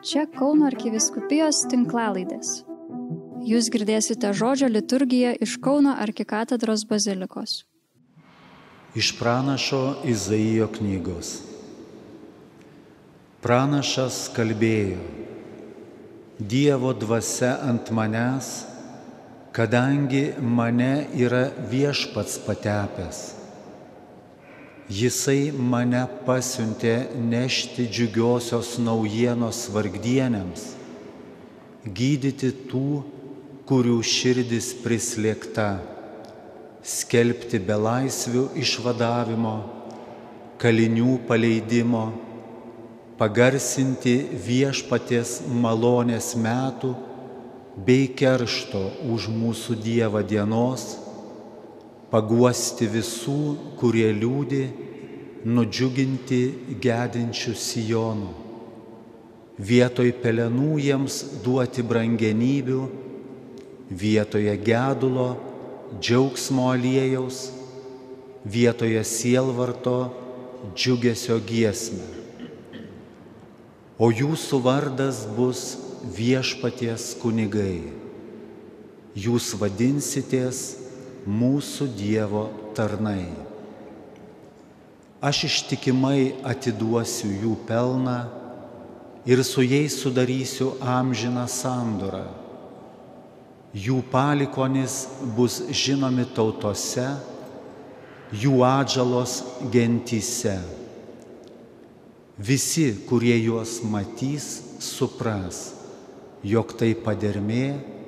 Čia Kauno arkiviskupijos tinklalaidės. Jūs girdėsite žodžio liturgiją iš Kauno arkikatedros bazilikos. Iš pranašo Izaijo knygos. Pranašas kalbėjo, Dievo dvasia ant manęs, kadangi mane yra viešpats patepęs Jisai mane pasiuntė nešti džiugiosios naujienos vargdienėms, gydyti tų, kurių širdis prislėgta, skelbti belaisvių išvadavimo, kalinių paleidimo, pagarsinti viešpaties malonės metų bei keršto už mūsų Dievą dienos paguosti visų, kurie liūdi, nudžiuginti gedinčių sijonų, vietoj pelenų jiems duoti brangenybių, vietoje gedulo, džiaugsmo aliejaus, vietoje sielvarto, džiugesio giesmę. O jūsų vardas bus viešpaties kunigai. Jūs vadinsitės mūsų Dievo tarnai. Aš ištikimai atiduosiu jų pelną ir su jais sudarysiu amžiną sandorą. Jų palikonis bus žinomi tautose, jų atžalos gentyse. Visi, kurie juos matys, supras, jog tai padermė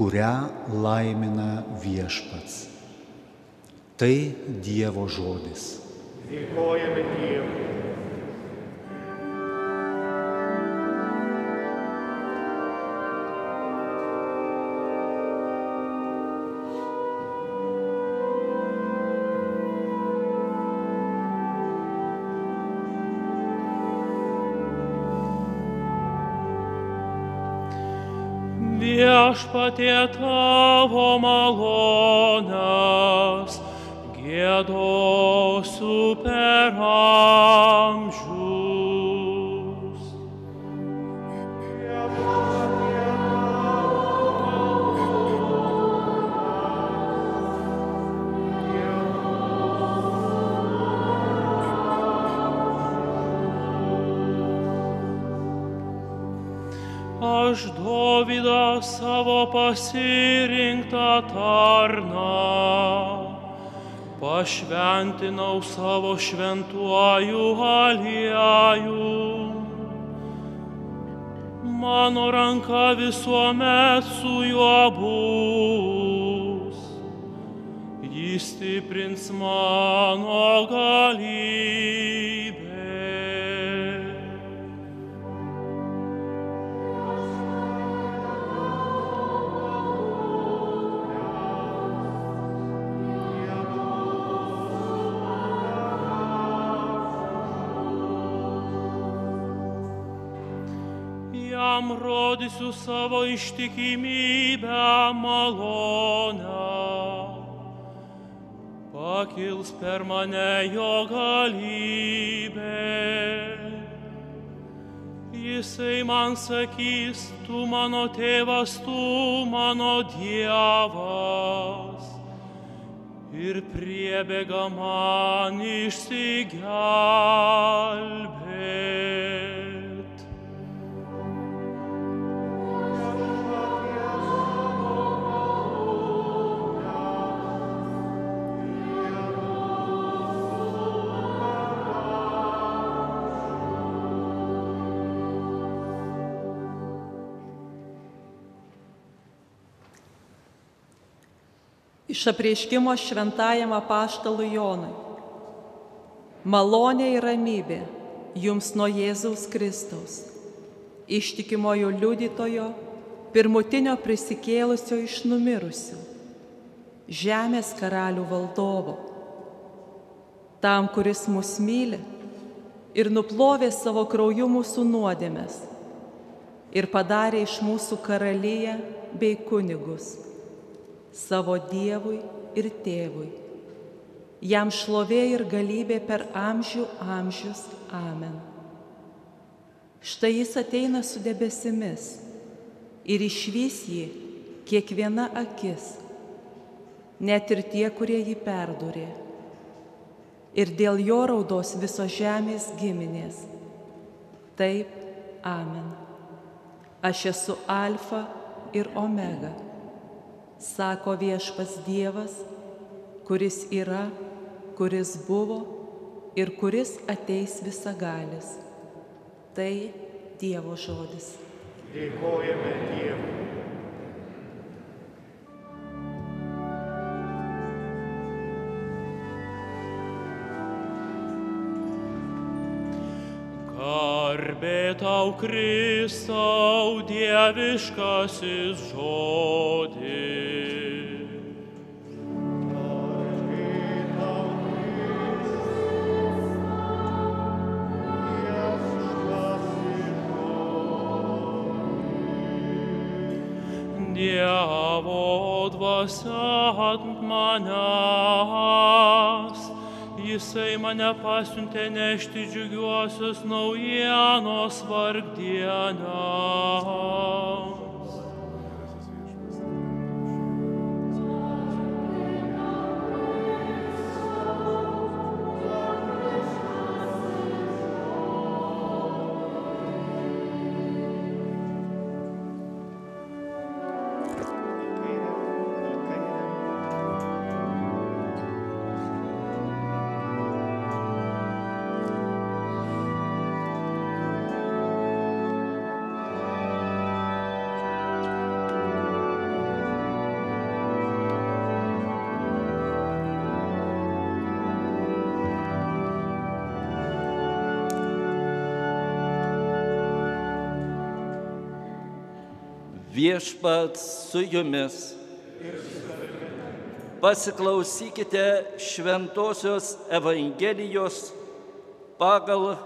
kurią laimina viešpats. Tai Dievo žodis. Dėkojame Dievui. Viešpatie tavo malonės, gėdosiu per amžius. Savo pasirinktą tarną pašventinau savo šventuoju aliejų. Mano ranka visuomet su juo bus. Jis stiprins mano galybę. Jam rodysiu savo ištikimybę malonę. Pakils per mane jo galybė. Jisai man sakys, tu mano tėvas, tu mano dievas. Ir priebėga man išsigelbėt. Iš apreiškimo šventajam apaštalui Jonui. Malonė ir ramybė jums nuo Jėzaus Kristaus, ištikimojo liudytojo, pirmutinio prisikėlusio iš numirusių, žemės karalių valdovo, tam, kuris mus myli ir nuplovė savo krauju mūsų nuodėmes ir padarė iš mūsų karalyje bei kunigus savo Dievui ir Tėvui. Jam šlovė ir galybė per amžių amžius. Amen. Štai jis ateina su debesimis ir išvys jį kiekviena akis, net ir tie, kurie jį perdurė. Ir dėl jo raudos visos žemės giminės. Taip, amen. Aš esu alfa ir omega, sako viešpas Dievas, kuris yra, kuris buvo ir kuris ateis visagalis. Tai Dievo žodis. Dėkojame Dievui. Tau Kristau, dieviškasis žodis. Dievo dvasia ant manęs, jisai mane pasiuntė nešti džiugiuosius naujienos vargdienės. Viešpats su jumis. Pasiklausykite Šventojios Evangelijos pagal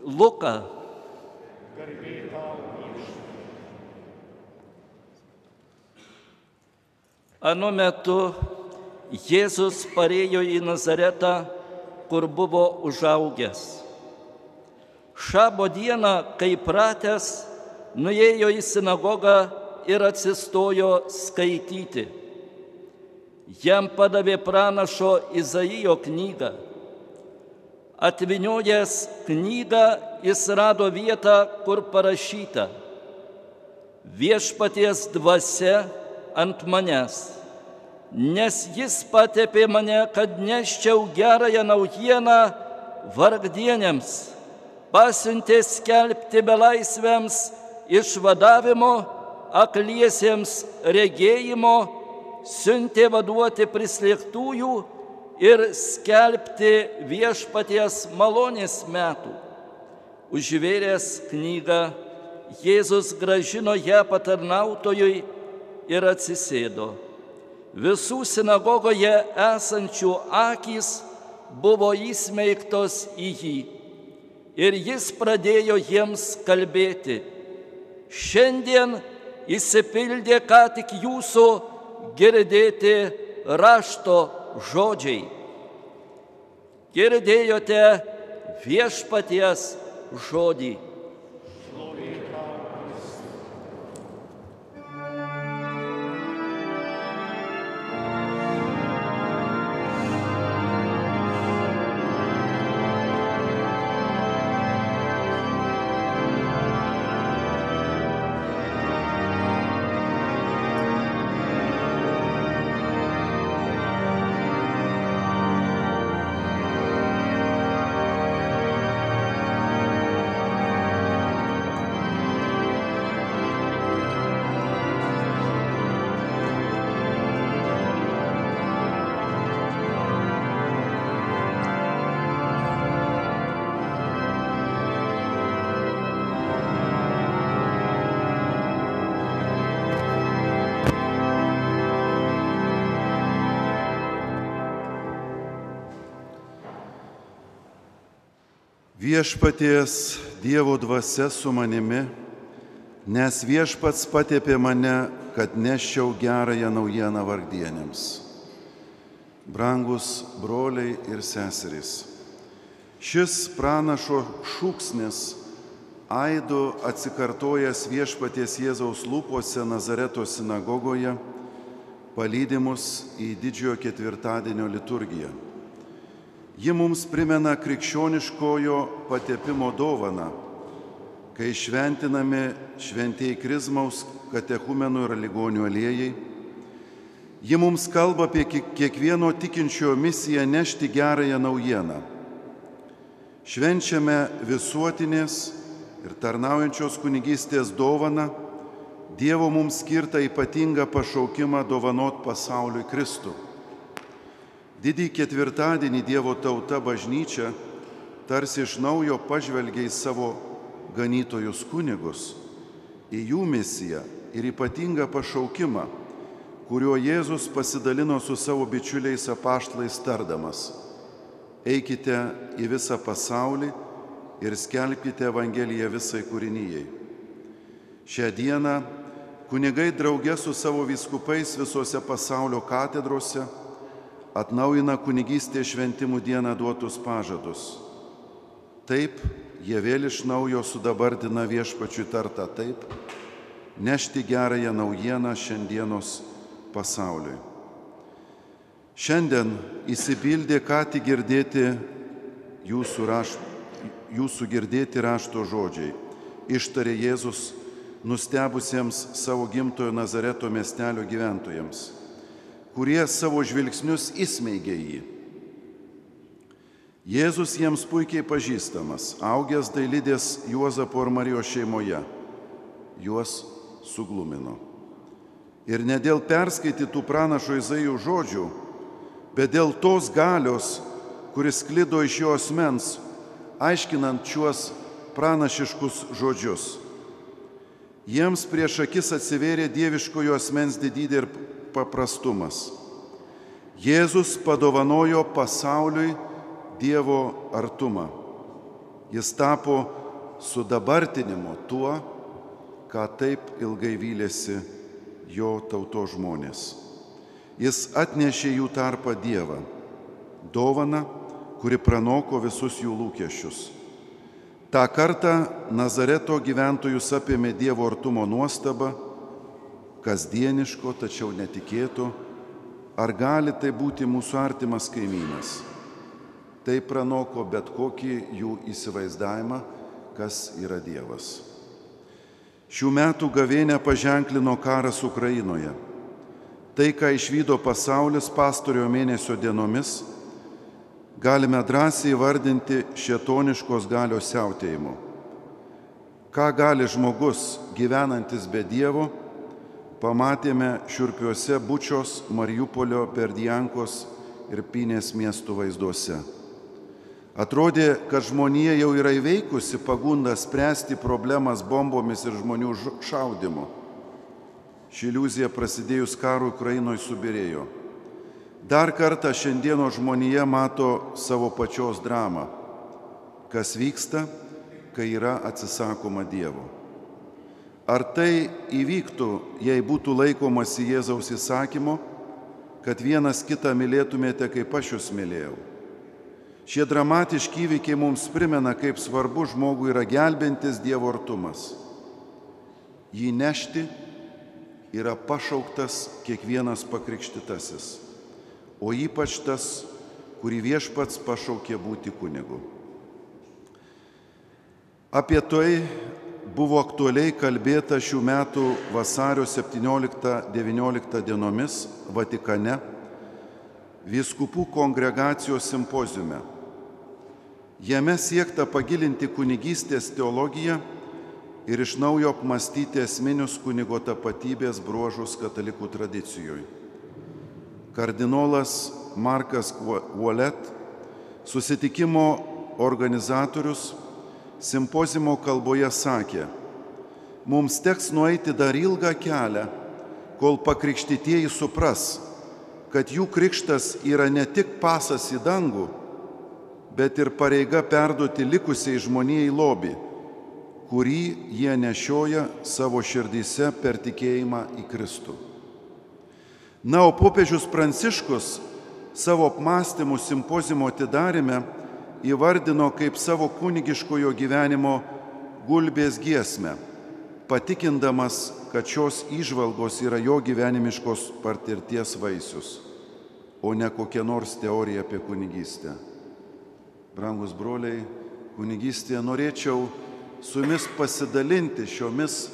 Luką. Anu metu Jėzus parėjo į Nazaretą, kur buvo užaugęs. Šabo dieną, kai pratęs, nuėjo į sinagogą ir atsistojo skaityti. Jam padavė pranašo Izaijo knygą. Atviniojęs knygą jis rado vietą, kur parašyta. Viešpaties dvasia ant manęs, nes jis patepė mane, kad neščiau gerąją naujieną vargdienėms, pasiuntė skelbti belaisvėms išvadavimo, akliesiems regėjimo, siuntė vaduoti prislėgtųjų ir skelbti viešpaties malonės metų. Užvėręs knygą, Jėzus gražino ją patarnautojui ir atsisėdo. Visų sinagogoje esančių akys buvo įsmeigtos į jį. Ir jis pradėjo jiems kalbėti šiandien įsipildė ką tik jūsų girdėti rašto žodžiai. Girdėjote viešpaties žodį. Viešpaties Dievo dvasia su manimi, nes viešpats patėpė mane, kad neščiau gerąją naujieną vargdienėms. Brangus broliai ir seserys, Šis pranašo šūksnis aidu atsikartojęs viešpaties Jėzaus lūpose Nazareto sinagogoje, palydimus į didžiojo ketvirtadienio liturgiją. Ji mums primena krikščioniškojo patepimo dovaną, kai šventinami šventieji krizmaus, katechumenų ir ligonių aliejai. Ji mums kalba apie kiekvieno tikinčiojo misiją nešti gerąją naujieną. Švenčiame visuotinės ir tarnaujančios kunigystės dovaną, Dievo mums skirtą ypatingą pašaukimą dovanot pasauliui Kristų. Didį ketvirtadienį Dievo tauta bažnyčia tarsi iš naujo pažvelgia į savo ganytojus kunigus, į jų misiją ir ypatingą pašaukimą, kuriuo Jėzus pasidalino su savo bičiuliais apaštlais tardamas. Eikite į visą pasaulį ir skelbkite Evangeliją visai kūrinyjei. Šią dieną kunigai draugė su savo viskupais visose pasaulio katedrose atnaujina kunigystės šventimų dieną duotus pažadus. Taip, jie vėl iš naujo sudabardina viešpačiui tartą taip, nešti gerąją naujieną šiandienos pasauliui. Šiandien įsipildė ką tik girdėti jūsų raštų jūsų girdėti rašto žodžiai, ištarė Jėzus nustebusiems savo gimtojo Nazareto miestelio gyventojams, kurie savo žvilgsnius įsmeigė jį. Jėzus jiems puikiai pažįstamas, augęs dailydės Juozapo ir Marijos šeimoje, juos suglumino. Ir ne dėl perskaitytų pranašo Izaijo žodžių, bet dėl tos galios, kuris klido iš jo asmens, aiškinant šiuos pranašiškus žodžius. Jiems prieš akis atsivėrė dieviškojo asmens didybė ir paprastumas. Jėzus padovanojo pasauliui Dievo artumą. Jis tapo sudabartinimu tuo, ką taip ilgai vylėsi jo tauto žmonės. Jis atnešė jų tarpą Dievą, dovaną kuri pranoko visus jų lūkesčius. Ta kartą Nazareto gyventojus apėmė Dievo artumo nuostaba, kasdieniško, tačiau netikėto, ar gali tai būti mūsų artimas kaimynas. Tai pranoko bet kokį jų įsivaizdavimą, kas yra Dievas. Šių metų gavėnę paženklino karas Ukrainoje. Tai, ką išvydo pasaulis pastorio mėnesio dienomis, galime drąsiai vardinti šietoniškos galios siautėjimu. Ką gali žmogus gyvenantis be Dievo, pamatėme šiurpiuose Bučios, Mariupolio, Berdiankos ir Pinės miestų vaizduose. Atrodė, kad žmonija jau yra įveikusi pagundą spręsti problemas bombomis ir žmonių šaudimu. Ši iliuzija prasidėjus karui Ukrainoje subirėjo. Dar kartą šiandieno žmonija mato savo pačios dramą, kas vyksta, kai yra atsisakoma Dievo. Ar tai įvyktų, jei būtų laikomasi Jėzaus įsakymo, kad vienas kitą mylėtumėte, kaip aš jūs mylėjau? Šie dramatiški įvykiai mums primena, kaip svarbu žmogui yra gelbintis Dievo artumas. Jį nešti yra pašauktas kiekvienas pakrikštytasis o ypač tas, kurį viešpats pašaukė būti kunigu. Apie tai buvo aktualiai kalbėta šių metų vasario 17-19 dienomis Vatikane Vyskupų kongregacijos simpozijume. Jame siekta pagilinti kunigystės teologiją ir iš naujo apmastyti esminius kunigo tapatybės bruožus katalikų tradicijoje kardinolas Markas Wallet, susitikimo organizatorius, simpozimo kalboje sakė, mums teks nueiti dar ilgą kelią, kol pakrikštytieji supras, kad jų krikštas yra ne tik pasas į dangų, bet ir pareiga perduoti likusiai žmonijai lobį, kurį jie nešioja savo širdyse per tikėjimą į Kristų. Na, o popiežius Pranciškus savo apmąstymų simpozimo atidarime įvardino kaip savo kunigiškojo gyvenimo gulbės giesmę, patikindamas, kad šios išvalgos yra jo gyvenimiškos patirties vaisius, o ne kokia nors teorija apie kunigystę. Brangus broliai, kunigystėje norėčiau su jumis pasidalinti šiomis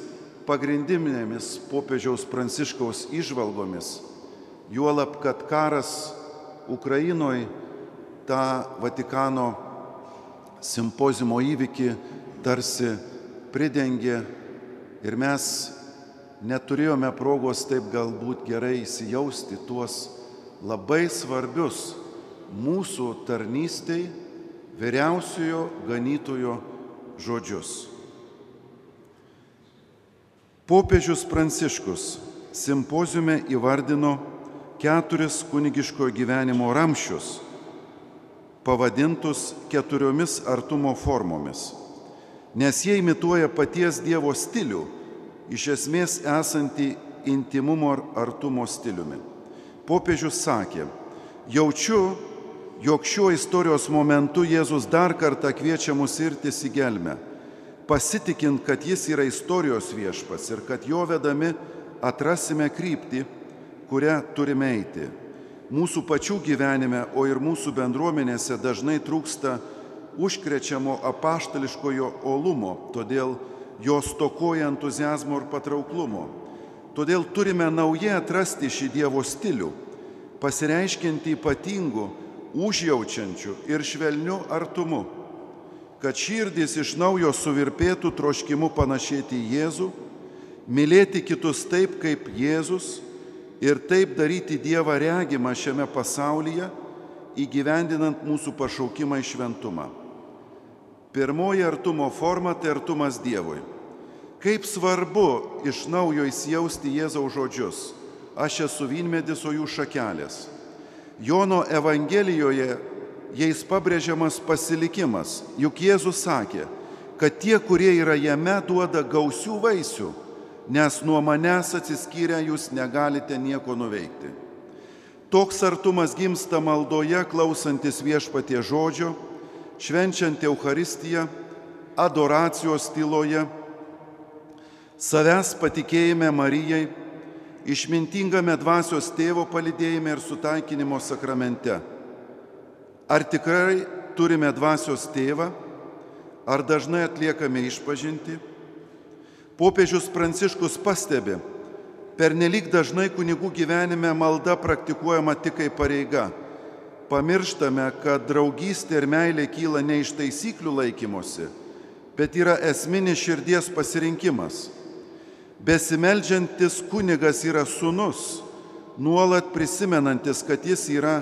pagrindinėmis popiežiaus pranciškaus išvalgomis, juolab, kad karas Ukrainoje tą Vatikano simpozimo įvykį tarsi pridengė ir mes neturėjome progos taip galbūt gerai įsijausti tuos labai svarbius mūsų tarnystei vyriausiojo ganytojo žodžius. Popiežius Pranciškus simpozijume įvardino keturis kunigiškojo gyvenimo ramščius, pavadintus keturiomis artumo formomis, nes jie imituoja paties Dievo stilių, iš esmės esantį intimumo ar artumo stiliumi. Popiežius sakė, jaučiu, jog šiuo istorijos momentu Jėzus dar kartą kviečia mus irtis į gelmę pasitikint, kad jis yra istorijos viešpas ir kad jo vedami atrasime kryptį, kurią turime eiti. Mūsų pačių gyvenime, o ir mūsų bendruomenėse dažnai trūksta užkrečiamo apaštališkojo olumo, todėl jo stokoja entuzijazmo ir patrauklumo. Todėl turime naujai atrasti šį Dievo stilių, pasireiškinti ypatingu, užjaučiančiu ir švelniu artumu kad širdys iš naujo suvirpėtų troškimu panašėti į Jėzų, mylėti kitus taip kaip Jėzus ir taip daryti Dievą regimą šiame pasaulyje, įgyvendinant mūsų pašaukimą į šventumą. Pirmoji artumo forma tai artumas Dievui. Kaip svarbu iš naujo įsijausti Jėzaus žodžius. Aš esu vynmedis, o jų šakelės. Jono Evangelijoje jais pabrėžiamas pasilikimas. Juk Jėzus sakė, kad tie, kurie yra jame, duoda gausių vaisių, nes nuo manęs atsiskyrę jūs negalite nieko nuveikti. Toks artumas gimsta maldoje, klausantis viešpatie žodžio, švenčiant Euharistiją, adoracijos tyloje, savęs patikėjime Marijai, išmintingame dvasios tėvo palidėjime ir sutaikinimo sakramente Ar tikrai turime dvasios tėvą, ar dažnai atliekame išpažinti? Popiežius Pranciškus pastebi, pernelyg dažnai kunigų gyvenime malda praktikuojama tik kaip pareiga. Pamirštame, kad draugystė ir meilė kyla ne iš taisyklių laikymosi, bet yra esminis širdies pasirinkimas. Besimeldžiantis kunigas yra sunus, nuolat prisimenantis, kad jis yra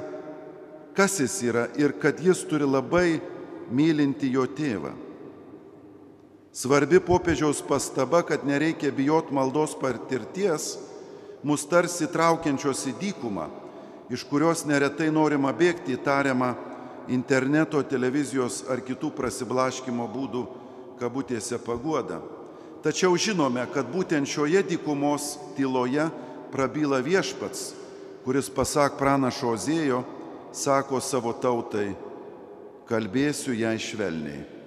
kas jis yra ir kad jis turi labai mylinti jo tėvą. Svarbi popiežiaus pastaba, kad nereikia bijot maldos patirties, mus tarsi traukiančios į dykumą, iš kurios neretai norima bėgti į tariamą interneto, televizijos ar kitų prasiblaškimo būdų kabutėse paguoda. Tačiau žinome, kad būtent šioje dykumos tyloje prabyla viešpats, kuris pasak pranašo Ozėjo, sako savo tautai, kalbėsiu ją švelniai.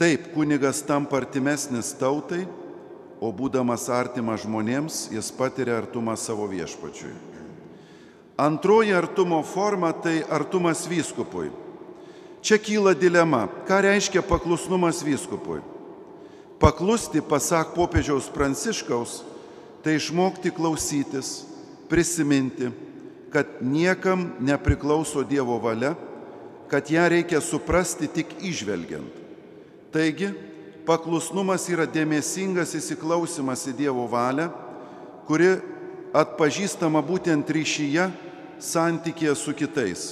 Taip, kunigas tampa artimesnis tautai, o būdamas artimas žmonėms, jis patiria artumą savo viešpačiui. Antroji artumo forma tai artumas vyskupui. Čia kyla dilema, ką reiškia paklusnumas vyskupui. Paklusti, pasak popiežiaus pranciškaus, tai išmokti klausytis, prisiminti, kad niekam nepriklauso Dievo valia, kad ją reikia suprasti tik išvelgiant. Taigi, paklusnumas yra dėmesingas įsiklausimas į Dievo valią, kuri atpažįstama būtent ryšyje santykėje su kitais.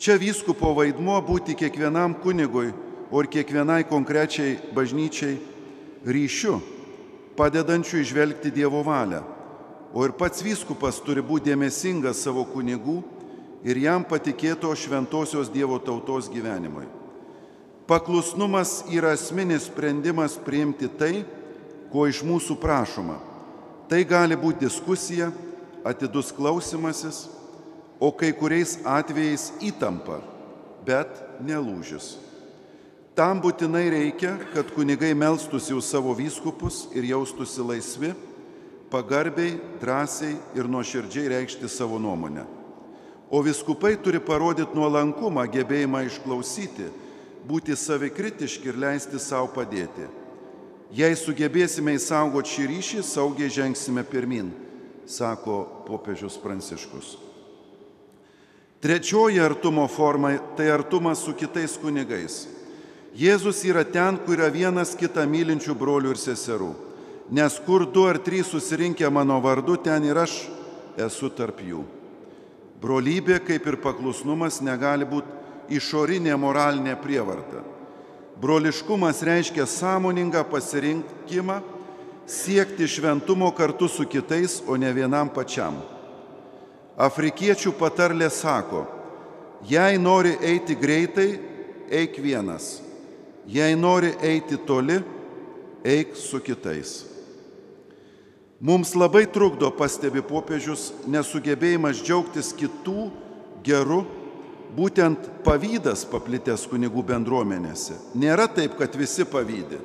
Čia vyskupo vaidmuo būti kiekvienam kunigui, o ir kiekvienai konkrečiai bažnyčiai ryšiu, padedančiu išvelgti Dievo valią o ir pats vyskupas turi būti dėmesingas savo kunigų ir jam patikėto šventosios Dievo tautos gyvenimui. Paklusnumas yra asmenis sprendimas priimti tai, ko iš mūsų prašoma. Tai gali būti diskusija, atidus klausimasis, o kai kuriais atvejais įtampa, bet nelūžis. Tam būtinai reikia, kad kunigai melstųsi už savo vyskupus ir jaustųsi laisvi, pagarbiai, drąsiai ir nuoširdžiai reikšti savo nuomonę. O viskupai turi parodyti nuolankumą, gebėjimą išklausyti, būti savikritiški ir leisti savo padėti. Jei sugebėsime įsaugoti šį ryšį, saugiai žengsime pirmin, sako popiežius Pranciškus. Trečioji artumo forma - tai artumas su kitais kunigais. Jėzus yra ten, kur yra vienas kitą mylinčių brolių ir seserų. Nes kur du ar trys susirinkę mano vardu, ten ir aš esu tarp jų. Brolybė, kaip ir paklusnumas, negali būti išorinė moralinė prievarta. Broliškumas reiškia sąmoningą pasirinkimą siekti šventumo kartu su kitais, o ne vienam pačiam. Afrikiečių patarlė sako, jei nori eiti greitai, eik vienas Jei nori eiti toli, eik su kitais. Mums labai trukdo, pastebi popiežius, nesugebėjimas džiaugtis kitų gerų, būtent pavydas paplitęs kunigų bendruomenėse. Nėra taip, kad visi pavydė,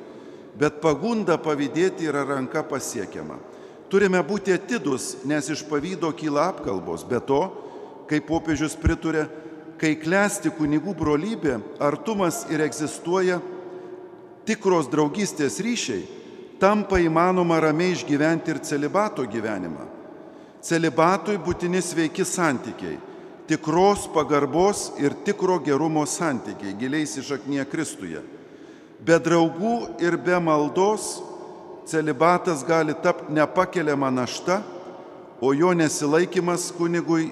bet pagunda pavydėti yra ranka pasiekiama. Turime būti atidus, nes iš pavydo kyla apkalbos. Be to, kaip popiežius priturė, kai klesti kunigų brolybė, artumas ir egzistuoja tikros draugystės ryšiai, tampa įmanoma ramiai išgyventi ir celibato gyvenimą. Celibatui būtini sveiki santykiai, tikros pagarbos ir tikro gerumo santykiai, giliai įsišaknyje Kristuje. Be draugų ir be maldos celibatas gali tapti nepakeliama našta, o jo nesilaikimas kunigui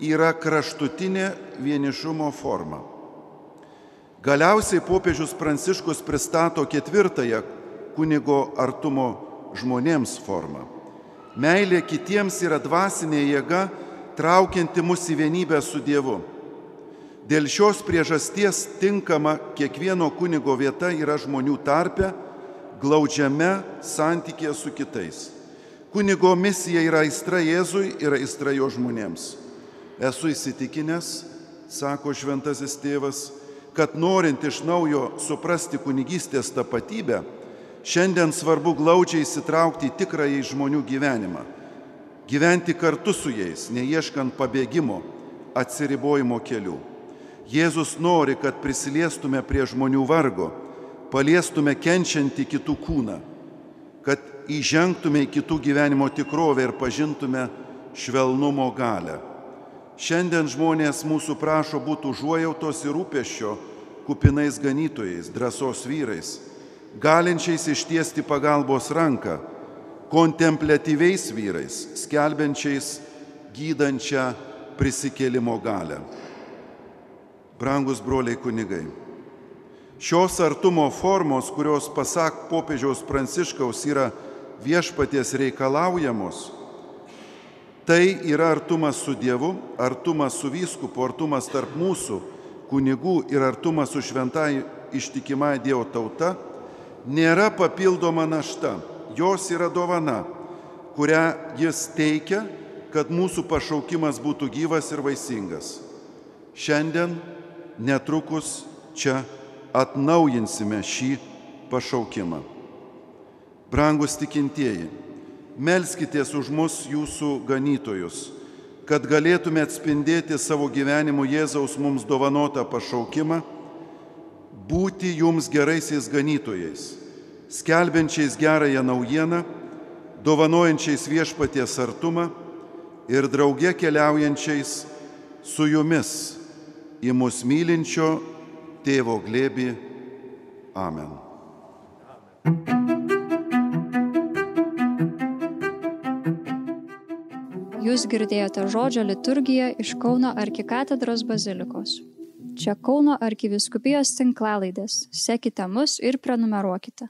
yra kraštutinė vienišumo forma. Galiausiai popiežius Pranciškus pristato ketvirtąją kunigo artumo žmonėms formą. Meilė kitiems yra dvasinė jėga, traukianti mus į vienybę su Dievu. Dėl šios priežasties tinkama kiekvieno kunigo vieta yra žmonių tarpe, glaudžiame santykėje su kitais. Kunigo misija yra aistra Jėzui ir aistra jo žmonėms. Esu įsitikinęs, sako šventasis tėvas, kad norint iš naujo suprasti kunigystės tapatybę, šiandien svarbu glaudžiai įsitraukti į tikrąjį žmonių gyvenimą. Gyventi kartu su jais, neieškant pabėgimo, atsiribojimo kelių. Jėzus nori, kad prisiliestume prie žmonių vargo, paliestume kenčiantį kitų kūną, kad įžengtume į kitų gyvenimo tikrovę ir pažintume švelnumo galę. Šiandien žmonės mūsų prašo būti užuojautos ir rūpešio kupinais ganytojais, drąsos vyrais, galinčiais ištiesti pagalbos ranką, kontemplatyviais vyrais, skelbiančiais gydančią prisikėlimo galę. Brangus broliai kunigai, šios artumo formos, kurios pasak popiežiaus pranciškaus yra viešpaties reikalaujamos, Tai yra artumas su Dievu, artumas su vyskupu, artumas tarp mūsų kunigų ir artumas su šventai ištikima Dievo tauta nėra papildoma našta, jos yra dovana, kurią jis teikia, kad mūsų pašaukimas būtų gyvas ir vaisingas. Šiandien netrukus čia atnaujinsime šį pašaukimą. Brangus tikintieji, melskitės už mus jūsų ganytojus, kad galėtume atspindėti savo gyvenimu Jėzaus mums dovanotą pašaukimą, būti jums geraisiais ganytojais, skelbiančiais gerąją naujieną, dovanojančiais viešpaties artumą ir drauge keliaujančiais su jumis į mus mylinčio tėvo. Amen. Amen. Jūs girdėjote žodžio liturgiją iš Kauno arkikatedros bazilikos. Čia Kauno arkiviskupijos tinklalaidės. Sekite mus ir prenumeruokite.